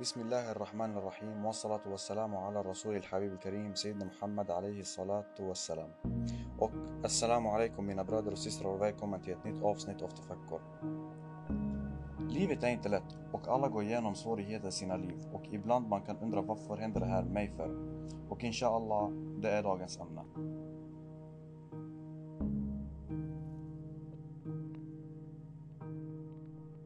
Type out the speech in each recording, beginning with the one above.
بسم الله الرحمن الرحيم والصلاة والسلام على الرسول الحبيب الكريم سيدنا Muhammad عليه الصلاة والسلام. Och assalamu alaikum mina bröder och systrar och välkommen till ett nytt avsnitt av Tafakkor. Livet är inte lätt och alla går igenom svårigheter i sina liv och ibland man kan undra varför händer det här mig för? Och inshallah, det är dagens ämne.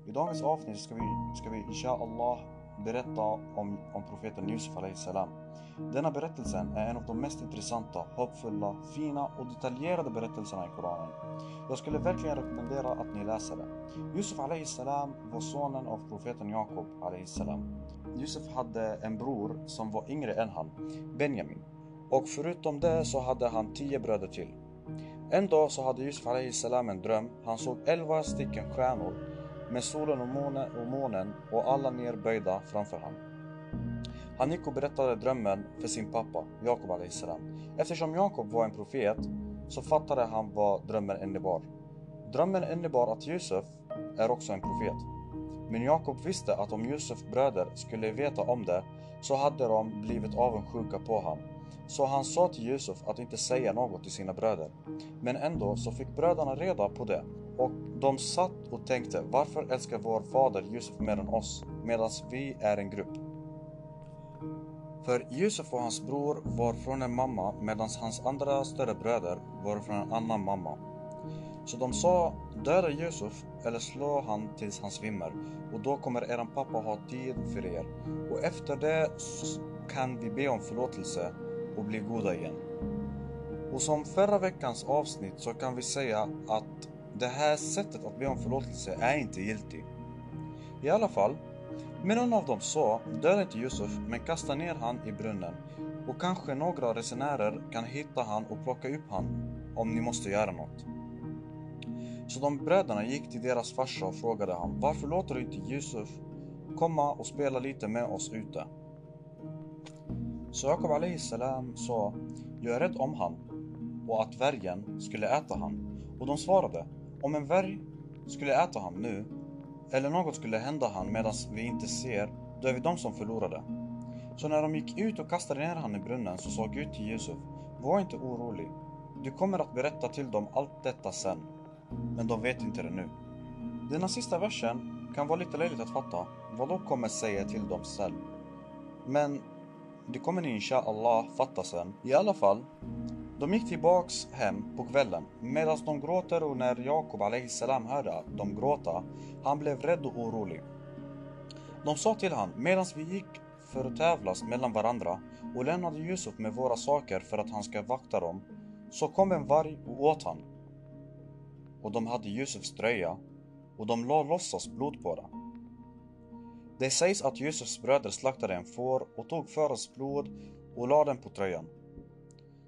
I dagens avsnitt ska vi, ska vi inshallah berätta om, om profeten Yusuf salam. Denna berättelsen är en av de mest intressanta, hoppfulla, fina och detaljerade berättelserna i Koranen. Jag skulle verkligen rekommendera att ni läser den. Yusuf salam var sonen av profeten Jakob salam. Yusuf hade en bror som var yngre än han, Benjamin. Och förutom det så hade han tio bröder till. En dag så hade Yusuf salam en dröm. Han såg elva stycken stjärnor med solen och månen, och månen och alla nerböjda framför honom. Han gick och berättade drömmen för sin pappa, Jakob salam. Eftersom Jakob var en profet så fattade han vad drömmen innebar. Drömmen innebar att Josef är också en profet. Men Jakob visste att om Josefs bröder skulle veta om det så hade de blivit avundsjuka på honom. Så han sa till Josef att inte säga något till sina bröder. Men ändå så fick bröderna reda på det och de satt och tänkte varför älskar vår fader Josef mer än oss medan vi är en grupp? För Josef och hans bror var från en mamma medan hans andra större bröder var från en annan mamma. Så de sa döda Josef eller slå han tills han svimmar och då kommer eran pappa ha tid för er och efter det kan vi be om förlåtelse och bli goda igen. Och som förra veckans avsnitt så kan vi säga att det här sättet att be om förlåtelse är inte giltigt. I alla fall, men någon av dem sa, döda inte Yusuf men kasta ner han i brunnen och kanske några resenärer kan hitta han och plocka upp han om ni måste göra något. Så de bröderna gick till deras farsa och frågade han, varför låter du inte Yusuf komma och spela lite med oss ute? Så Jakob salam sa, jag är rädd om han och att dvärgen skulle äta han. Och de svarade, om en värg skulle äta han nu eller något skulle hända han medan vi inte ser, då är vi de som förlorade. Så när de gick ut och kastade ner han i brunnen så sa Gud till Josef, var inte orolig. Du kommer att berätta till dem allt detta sen. Men de vet inte det nu. Denna sista versen kan vara lite löjligt att fatta. Vad de kommer säga till dem sen? Men det kommer ni inshallah fatta sen. I alla fall, de gick tillbaks hem på kvällen medan de gråter och när Jakob salam hörde dem gråta, han blev rädd och orolig. De sa till han, medan vi gick för att tävlas mellan varandra och lämnade Yusuf med våra saker för att han ska vakta dem, så kom en varg och åt han. Och de hade Yusufs tröja och de la låtsas blod på det. Det sägs att Yusufs bröder slaktade en får och tog fårets blod och la den på tröjan.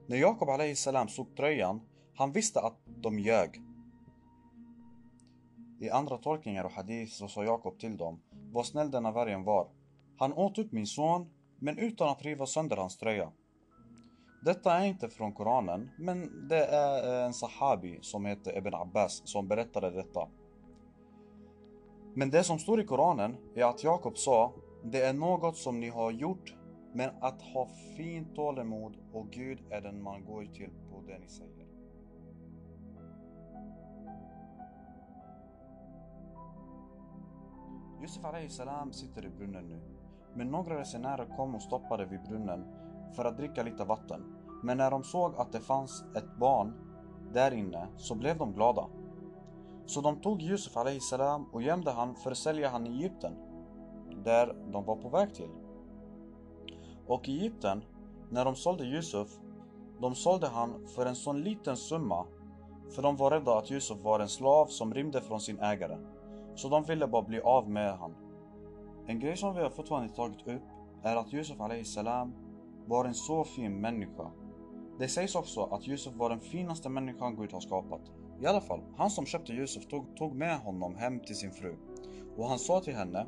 När Jakob salam såg tröjan, han visste att de ljög. I andra tolkningar och hadith så sa Jakob till dem, vad snäll denna vargen var. Han åt upp min son, men utan att riva sönder hans tröja. Detta är inte från Koranen, men det är eh, en sahabi som heter Ibn Abbas som berättade detta. Men det som står i Koranen är att Jakob sa, det är något som ni har gjort men att ha fint tålamod och Gud är den man går till på det ni säger. Yusuf salam sitter i brunnen nu. Men några resenärer kom och stoppade vid brunnen för att dricka lite vatten. Men när de såg att det fanns ett barn där inne så blev de glada. Så de tog Yusuf salam och gömde han för att sälja han i Egypten. Där de var på väg till. Och i Egypten, när de sålde Yusuf, de sålde han för en sån liten summa för de var rädda att Yusuf var en slav som rymde från sin ägare. Så de ville bara bli av med han. En grej som vi har fortfarande tagit upp är att Yusuf salam var en så fin människa. Det sägs också att Yusuf var den finaste människan Gud har skapat. I alla fall, han som köpte Yusuf tog, tog med honom hem till sin fru. Och han sa till henne,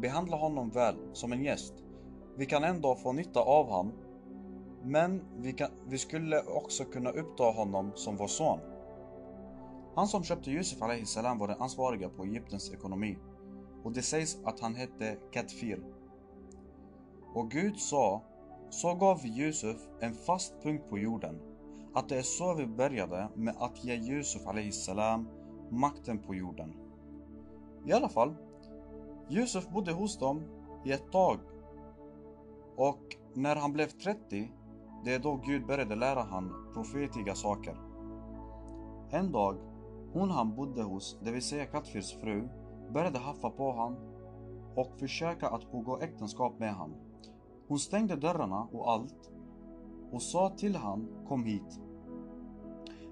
behandla honom väl, som en gäst. Vi kan ändå få nytta av honom. Men vi, kan, vi skulle också kunna uppta honom som vår son. Han som köpte Yusuf salam var den ansvariga på Egyptens ekonomi. Och det sägs att han hette Katfir. Och Gud sa, så gav vi Jusuf en fast punkt på jorden. Att det är så vi började med att ge Jusuf salam makten på jorden. I alla fall, Yusuf bodde hos dem i ett tag. Och när han blev 30, det är då Gud började lära han profetiga saker. En dag, hon han bodde hos, det vill säga Katfirs fru, började haffa på han och försöka att pågå äktenskap med han. Hon stängde dörrarna och allt och sa till han kom hit.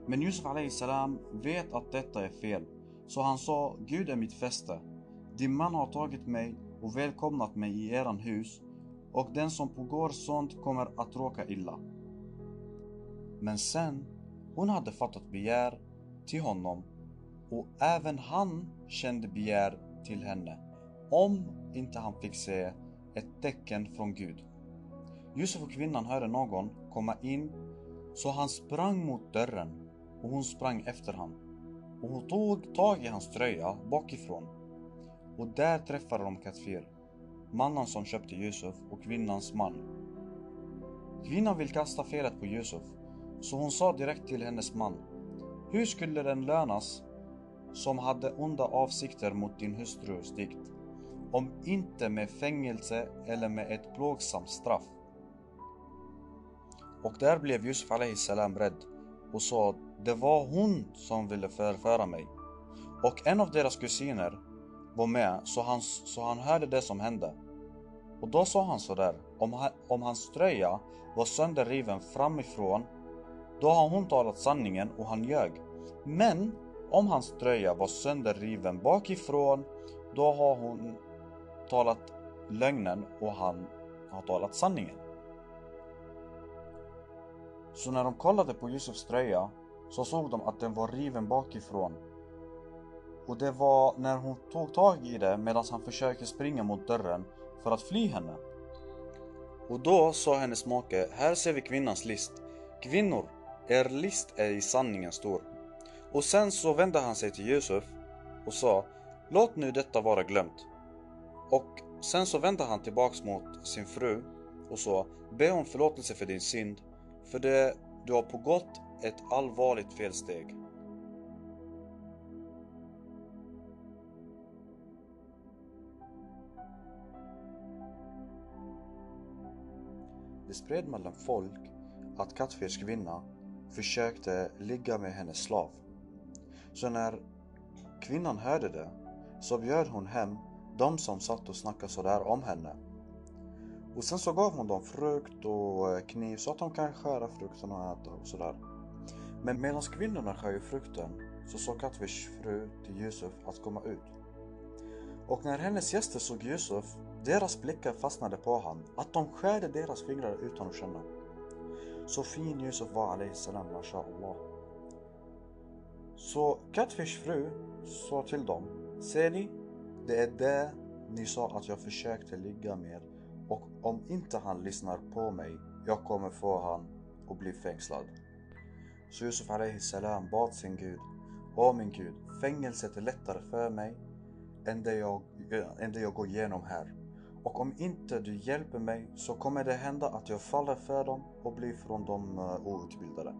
Men Yusuf salam vet att detta är fel, så han sa Gud är mitt fäste. Din man har tagit mig och välkomnat mig i eran hus och den som pågår sånt kommer att råka illa. Men sen hon hade fattat begär till honom och även han kände begär till henne om inte han fick se ett tecken från Gud. Josef och kvinnan hörde någon komma in så han sprang mot dörren och hon sprang efter honom. Och hon tog tag i hans tröja bakifrån. Och där träffade de Katfir, mannen som köpte Yusuf och kvinnans man. Kvinnan vill kasta felet på Yusuf, så hon sa direkt till hennes man. Hur skulle den lönas som hade onda avsikter mot din hustrus dikt, om inte med fängelse eller med ett plågsamt straff? Och där blev Yusuf salam rädd och sa det var hon som ville förföra mig. Och en av deras kusiner var med så han, så han hörde det som hände. Och då sa han sådär, om, om hans tröja var sönderriven framifrån, då har hon talat sanningen och han ljög. Men om hans tröja var sönderriven bakifrån, då har hon talat lögnen och han har talat sanningen. Så när de kollade på Yusufs tröja så såg de att den var riven bakifrån. Och det var när hon tog tag i det medan han försökte springa mot dörren för att fly henne. Och då sa hennes make, här ser vi kvinnans list. Kvinnor, er list är i sanningen stor. Och sen så vände han sig till Yusuf och sa, låt nu detta vara glömt. Och sen så vände han tillbaks mot sin fru och sa, be om förlåtelse för din synd för det du har pågått ett allvarligt felsteg. Det spred mellan folk att Katfirs kvinna försökte ligga med hennes slav. Så när kvinnan hörde det så bjöd hon hem de som satt och snackade sådär om henne och sen så gav hon dem frukt och eh, kniv så att de kan skära frukten och äta och sådär. Men medan kvinnorna skär ju frukten så sa Katfirs fru till Yusuf att komma ut. Och när hennes gäster såg Yusuf, deras blickar fastnade på honom, att de skärde deras fingrar utan att känna. Så fin Yusuf var salam, mashallah. Så Katfish fru sa till dem, ser ni? Det är det ni sa att jag försökte ligga med och om inte han lyssnar på mig, jag kommer få han att bli fängslad. Så Yusuf salam bad sin Gud, Åh min Gud, fängelset är lättare för mig än det, jag, än det jag går igenom här. Och om inte du hjälper mig så kommer det hända att jag faller för dem och blir från de eh, outbildade.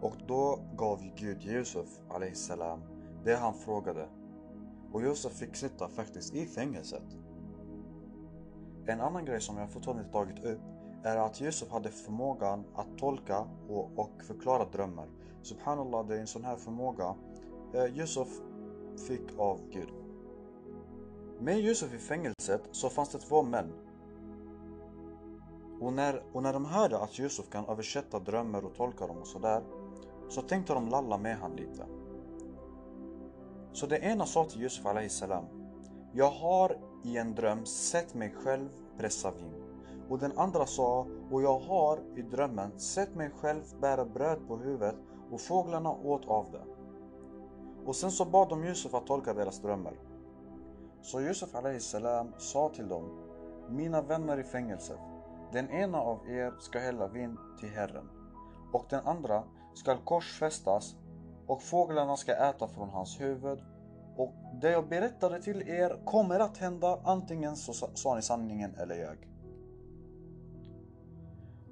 Och då gav Gud Yusuf salam det han frågade. Och Yusuf fick sitta faktiskt i fängelset. En annan grej som jag fortfarande tagit upp är att Yusuf hade förmågan att tolka och, och förklara drömmar. Subhanallah, det är en sån här förmåga eh, Yusuf fick av Gud. Med Yusuf i fängelset så fanns det två män. Och när, och när de hörde att Yusuf kan översätta drömmar och tolka dem och sådär så tänkte de lalla med han lite. Så det ena sa till Yusuf salam Jag har i en dröm sett mig själv pressa vin. Och den andra sa, och jag har i drömmen sett mig själv bära bröd på huvudet och fåglarna åt av det. Och sen så bad de Yusuf att tolka deras drömmar. Så Yusuf salam sa till dem, mina vänner i fängelset, den ena av er ska hälla vin till Herren och den andra ska korsfästas och fåglarna ska äta från hans huvud och det jag berättade till er kommer att hända antingen så sa ni sanningen eller jag.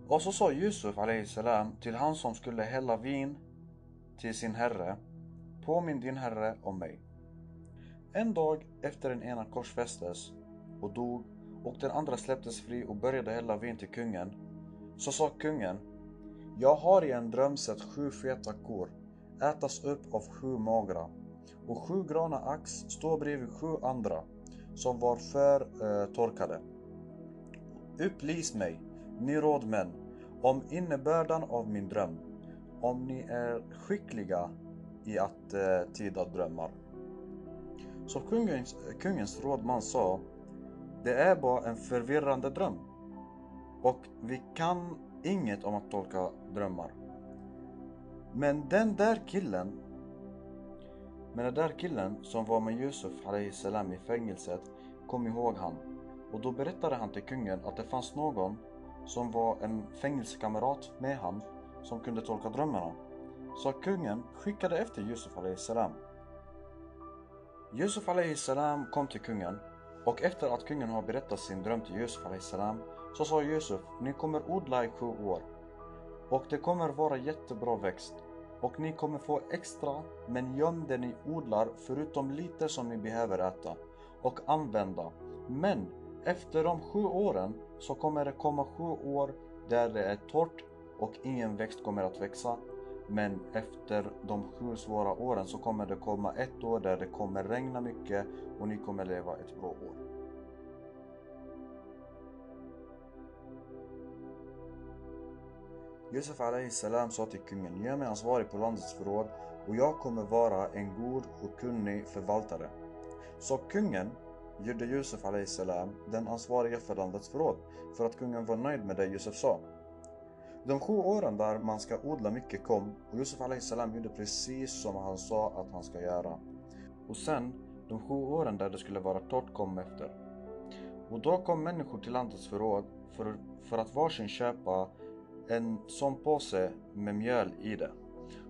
Och så sa Yusuf salam till han som skulle hälla vin till sin herre. Påminn din herre om mig. En dag efter den ena korsfästes och dog och den andra släpptes fri och började hälla vin till kungen. Så sa kungen Jag har i en dröm sett sju feta kor ätas upp av sju magra och sju grana ax stå bredvid sju andra som var för eh, torkade. Upplys mig, ni rådmän, om innebörden av min dröm, om ni är skickliga i att eh, tyda drömmar. Så kungens, kungens rådman sa, det är bara en förvirrande dröm. Och vi kan inget om att tolka drömmar. Men den där killen men den där killen som var med Yusuf salam i fängelset kom ihåg han och då berättade han till kungen att det fanns någon som var en fängelsekamrat med han som kunde tolka drömmarna. Så kungen skickade efter Yusuf salam. Yusuf salam kom till kungen och efter att kungen har berättat sin dröm till Yusuf salam så sa Yusuf, ni kommer odla i sju år och det kommer vara jättebra växt och ni kommer få extra men göm det ni odlar förutom lite som ni behöver äta och använda. Men efter de sju åren så kommer det komma sju år där det är torrt och ingen växt kommer att växa. Men efter de sju svåra åren så kommer det komma ett år där det kommer regna mycket och ni kommer leva ett bra år. Josef salam sa till kungen, gör mig ansvarig på landets förråd och jag kommer vara en god och kunnig förvaltare. Så kungen gjorde Josef salam den ansvariga för landets förråd för att kungen var nöjd med det Josef sa. De sju åren där man ska odla mycket kom och Josef salam gjorde precis som han sa att han ska göra. Och sen, de sju åren där det skulle vara torrt kom efter. Och då kom människor till landets förråd för, för att varsin köpa en sån påse med mjöl i det.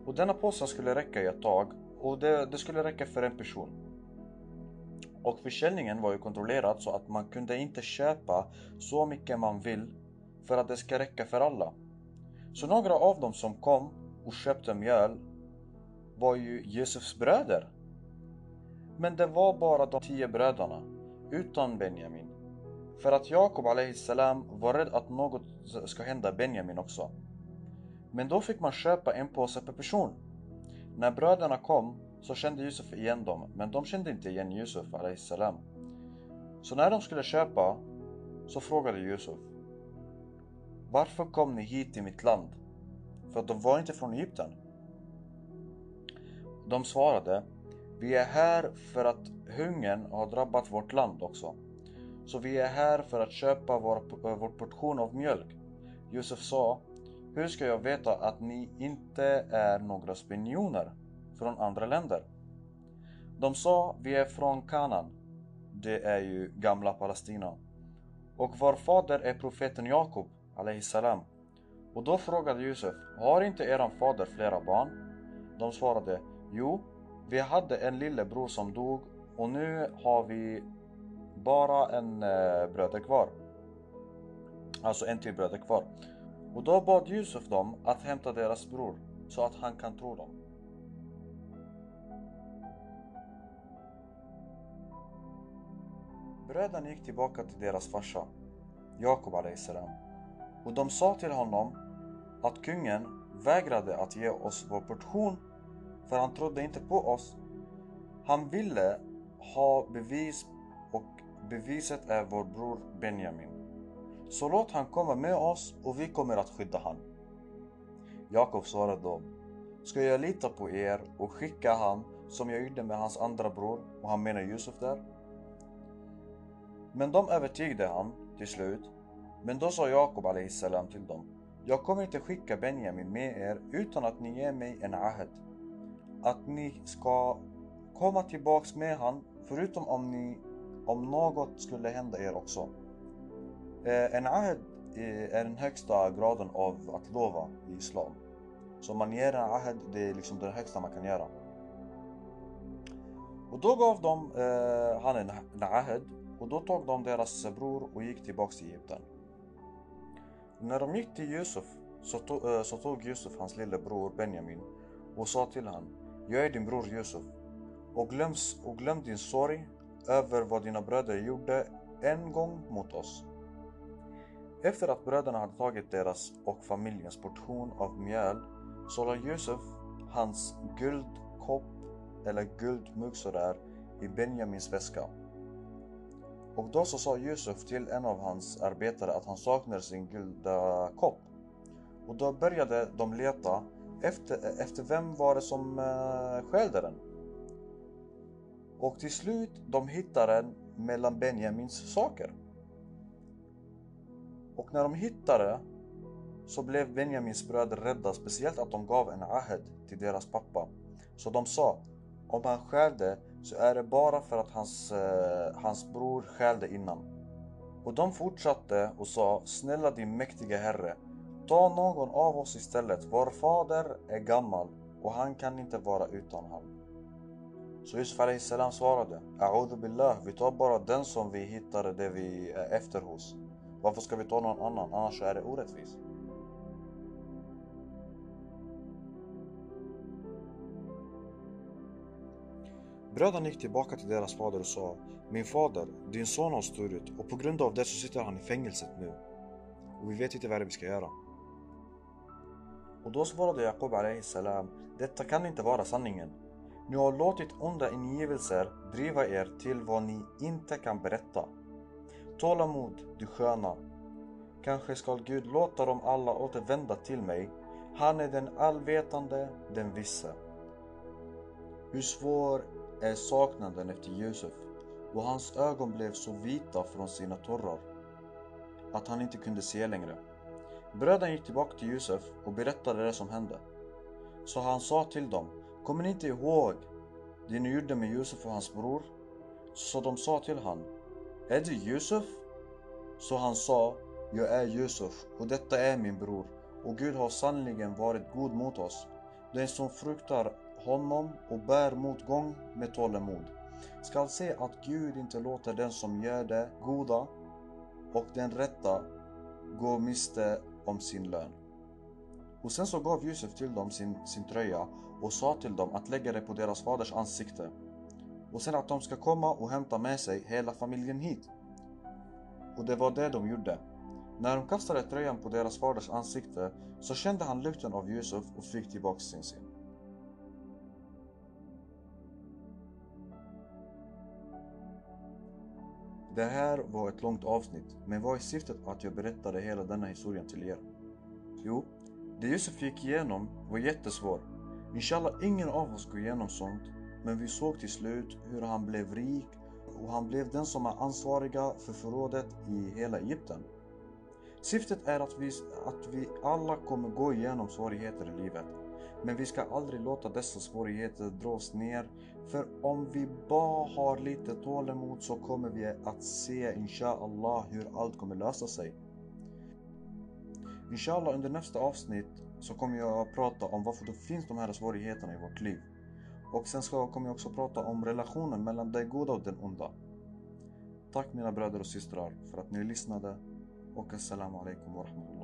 Och denna påse skulle räcka i ett tag och det, det skulle räcka för en person. Och försäljningen var ju kontrollerad så att man kunde inte köpa så mycket man vill för att det ska räcka för alla. Så några av dem som kom och köpte mjöl var ju Josefs bröder. Men det var bara de tio bröderna, utan Benjamin. För att Jakob salam var rädd att något ska hända Benjamin också. Men då fick man köpa en påse per person. När bröderna kom så kände Yusuf igen dem, men de kände inte igen Yusuf salam. Så när de skulle köpa så frågade Yusuf varför kom ni hit till mitt land? För de var inte från Egypten. De svarade Vi är här för att hungern har drabbat vårt land också. Så vi är här för att köpa vår, vår portion av mjölk. Josef sa, hur ska jag veta att ni inte är några spinjoner från andra länder? De sa, vi är från Kanan. Det är ju gamla Palestina. Och vår fader är profeten Jakob, salam. Och då frågade Josef, har inte eran fader flera barn? De svarade, jo, vi hade en lillebror som dog och nu har vi bara en eh, bröder kvar. Alltså en till bröder kvar. Och då bad Yusuf dem att hämta deras bror så att han kan tro dem. Bröderna gick tillbaka till deras farsa, Jakob salam och de sa till honom att kungen vägrade att ge oss vår portion för han trodde inte på oss. Han ville ha bevis och Beviset är vår bror Benjamin. Så låt han komma med oss och vi kommer att skydda han. Jakob svarade då. Ska jag lita på er och skicka han som jag gjorde med hans andra bror och han menar Josef där? Men de övertygade han till slut. Men då sa Jakob salam till dem. Jag kommer inte skicka Benjamin med er utan att ni ger mig en ahad. Att ni ska komma tillbaks med han förutom om ni om något skulle hända er också. Eh, en ahd eh, är den högsta graden av att lova i Islam. Så man ger en ahd, det är liksom det högsta man kan göra. Och då gav de eh, han en ahd och då tog de deras bror och gick tillbaks till Egypten. När de gick till Josef så, to äh, så tog Josef hans lillebror Benjamin och sa till honom Jag är din bror Josef och glöm, och glöm din sorg över vad dina bröder gjorde en gång mot oss. Efter att bröderna hade tagit deras och familjens portion av mjöl så la Josef hans guldkopp eller guldmugg sådär i Benjamins väska. Och då så sa Yusuf till en av hans arbetare att han saknar sin guldkopp. Och då började de leta efter, efter vem var det som eh, uh, stjälde den. Och till slut de hittade den mellan Benjamins saker. Och när de hittade så blev Benjamins bröder rädda, speciellt att de gav en ahed till deras pappa. Så de sa, om han stjälde så är det bara för att hans, eh, hans bror skälde innan. Och de fortsatte och sa, snälla din mäktiga herre, ta någon av oss istället. Vår fader är gammal och han kan inte vara utan honom. Så Yusuf salam svarade, A'udhu billah, vi tar bara den som vi hittade det vi är efter hos. Varför ska vi ta någon annan? Annars är det orättvist. Bröderna gick tillbaka till deras fader och sa Min fader, din son har stulit och på grund av det så sitter han i fängelset nu. Och vi vet inte vad vi ska göra. Och då svarade Jakob salam Detta kan inte vara sanningen. Ni har låtit onda ingivelser driva er till vad ni inte kan berätta. Tålamod, du sköna. Kanske skall Gud låta dem alla återvända till mig. Han är den allvetande, den visse. Hur svår är saknaden efter Josef och hans ögon blev så vita från sina tårar att han inte kunde se längre. Bröderna gick tillbaka till Josef och berättade det som hände. Så han sa till dem, kommer ni inte ihåg det ni gjorde med Josef och hans bror? Så de sa till honom, är du Josef? Så han sa, jag är Josef och detta är min bror och Gud har sannligen varit god mot oss. Den som fruktar honom och bär motgång med tålamod skall se att Gud inte låter den som gör det goda och den rätta gå miste om sin lön. Och sen så gav Josef till dem sin, sin tröja och sa till dem att lägga det på deras faders ansikte och sen att de ska komma och hämta med sig hela familjen hit. Och det var det de gjorde. När de kastade tröjan på deras faders ansikte så kände han lukten av Josef och fick tillbaks sin syn. Det här var ett långt avsnitt, men vad är syftet att jag berättade hela denna historien till er? Jo, det Josef gick igenom var jättesvårt. Inshallah ingen av oss går igenom sånt, men vi såg till slut hur han blev rik och han blev den som är ansvariga för förrådet i hela Egypten. Syftet är att vi, att vi alla kommer gå igenom svårigheter i livet. Men vi ska aldrig låta dessa svårigheter dras ner. För om vi bara har lite tålamod så kommer vi att se inshallah hur allt kommer lösa sig. Inshallah under nästa avsnitt så kommer jag att prata om varför det finns de här svårigheterna i vårt liv. Och sen ska, kommer jag också prata om relationen mellan det goda och den onda. Tack mina bröder och systrar för att ni lyssnade och assalamu alaikum wa rahmatullah.